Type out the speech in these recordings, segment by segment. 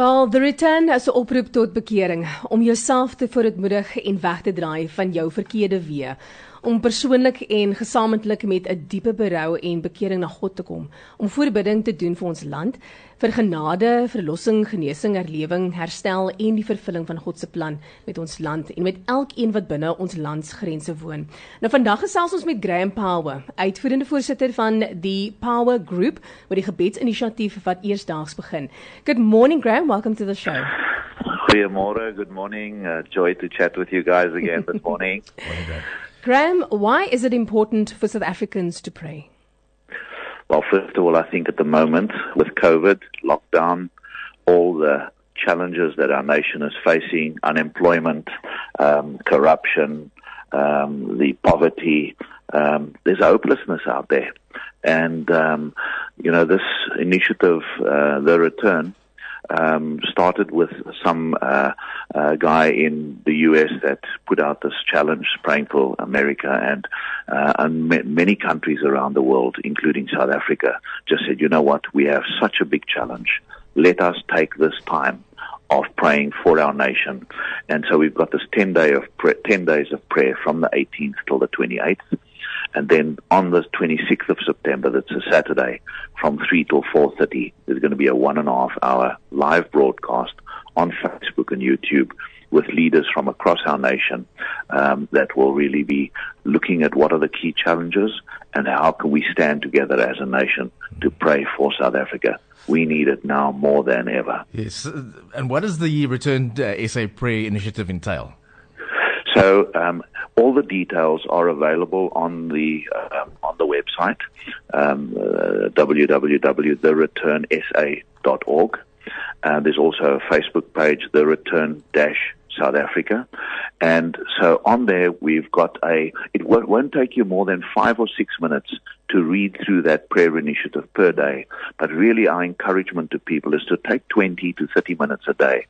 Paul, the return is 'n oproep tot bekering om jouself te vooruitmoedig en weg te draai van jou verkeerde weë om persoonlik en gesamentlik met 'n diepe berou en bekering na God te kom, om voorbidding te doen vir ons land, vir genade, verlossing, genesing, herlewing, herstel en die vervulling van God se plan met ons land en met elkeen wat binne ons landsgrense woon. Nou vandag gesels ons met Graham Power, uitvoerende voorsitter van die Power Group, met die gebedsinisiatief wat eersdaags begin. Good morning Graham, welcome to the show. Goeiemôre, good morning. Uh, joy to chat with you guys again this morning. morning Graham, why is it important for South Africans to pray? Well, first of all, I think at the moment with COVID, lockdown, all the challenges that our nation is facing, unemployment, um, corruption, um, the poverty, um, there's hopelessness out there. And, um, you know, this initiative, uh, The Return, um, started with some uh, uh, guy in the U.S. that put out this challenge, praying for America, and uh, and many countries around the world, including South Africa, just said, you know what, we have such a big challenge. Let us take this time of praying for our nation, and so we've got this ten day of ten days of prayer from the 18th till the 28th. And then on the 26th of September, that's a Saturday, from 3 till 4.30, there's going to be a one and a half hour live broadcast on Facebook and YouTube with leaders from across our nation um, that will really be looking at what are the key challenges and how can we stand together as a nation to pray for South Africa. We need it now more than ever. Yes. And what does the Return uh, SA Prayer initiative entail? So um, all the details are available on the uh, on the website um, uh, www.thereturnsa.org. Uh, there's also a Facebook page, The Return Dash South Africa, and so on there we've got a. It won't, won't take you more than five or six minutes to read through that prayer initiative per day. But really, our encouragement to people is to take 20 to 30 minutes a day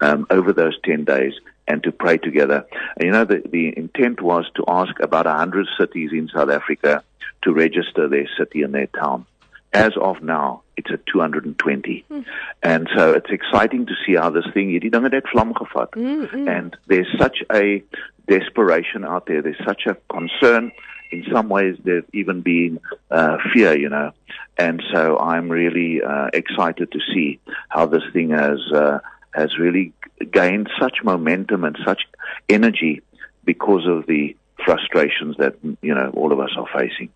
um, over those 10 days and to pray together. And you know, the, the intent was to ask about 100 cities in South Africa to register their city and their town. As of now, it's at 220. Mm. And so it's exciting to see how this thing, hierdie dinge het vlam gevat. Mm, mm. And there's such a desperation out there. There's such a concern. In some ways, there's even been uh, fear, you know. And so I'm really uh, excited to see how this thing has uh, has really gained such momentum and such energy because of the frustrations that you know all of us are facing.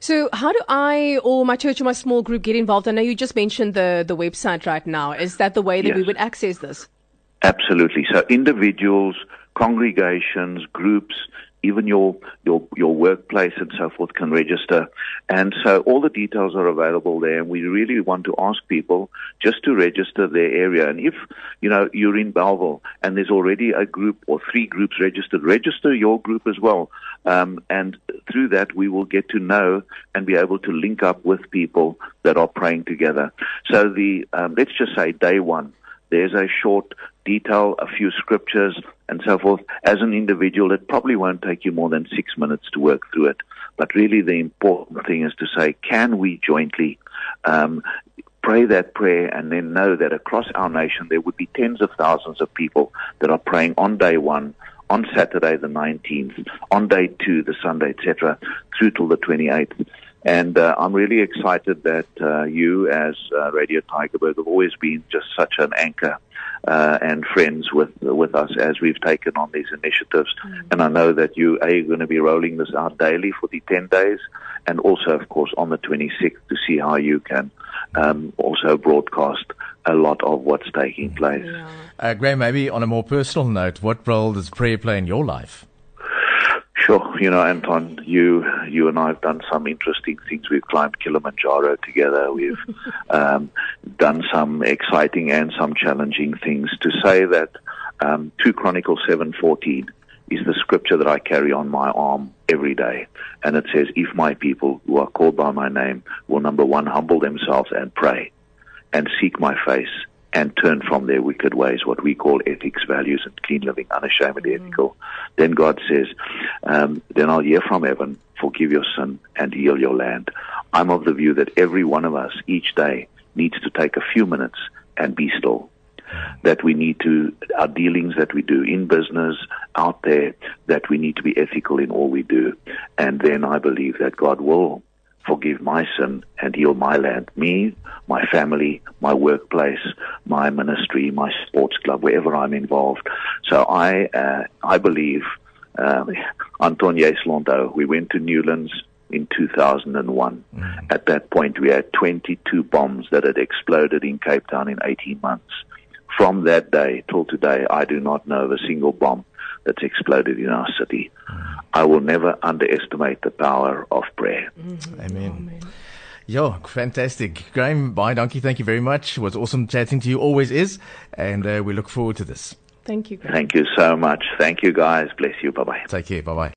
So, how do I or my church or my small group get involved? I know you just mentioned the the website right now. Is that the way that yes. we would access this? Absolutely. So, individuals, congregations, groups, even your your your workplace and so forth can register. And so all the details are available there. And we really want to ask people just to register their area. And if you know you're in Bellville and there's already a group or three groups registered, register your group as well. Um, and through that, we will get to know and be able to link up with people that are praying together. So the um, let's just say day one there's a short detail, a few scriptures, and so forth. As an individual, it probably won't take you more than six minutes to work through it. But really, the important thing is to say, can we jointly um, pray that prayer and then know that across our nation there would be tens of thousands of people that are praying on day one, on Saturday the 19th, on day two, the Sunday, etc., through till the 28th. And uh, I'm really excited that uh, you, as uh, Radio Tygerberg, have always been just such an anchor uh, and friends with with us as we've taken on these initiatives. Mm. And I know that you are going to be rolling this out daily for the 10 days, and also, of course, on the 26th to see how you can um, also broadcast a lot of what's taking place. Yeah. Uh, Graham, maybe on a more personal note, what role does prayer play in your life? Sure, you know, Anton, you you and I have done some interesting things. We've climbed Kilimanjaro together. We've um, done some exciting and some challenging things. To say that um, two Chronicles seven fourteen is the scripture that I carry on my arm every day, and it says, "If my people who are called by my name will number one humble themselves and pray, and seek my face." And turn from their wicked ways, what we call ethics, values, and clean living, unashamedly mm. ethical. Then God says, um, then I'll hear from heaven, forgive your sin, and heal your land. I'm of the view that every one of us each day needs to take a few minutes and be still that we need to, our dealings that we do in business, out there, that we need to be ethical in all we do. And then I believe that God will forgive my sin and heal my land, me, my family, my workplace, my ministry, my sports club, wherever I'm involved. So I, uh, I believe, uh, Anton Jeslondo, we went to Newlands in 2001. Mm. At that point, we had 22 bombs that had exploded in Cape Town in 18 months. From that day till today, I do not know of a single bomb that's exploded in our city. Mm. I will never underestimate the power of prayer. Mm-hmm. Amen. Amen. Yeah, fantastic. Graham, bye, donkey. Thank you very much. It was awesome chatting to you, always is. And uh, we look forward to this. Thank you. Graham. Thank you so much. Thank you, guys. Bless you. Bye bye. Take care. Bye bye.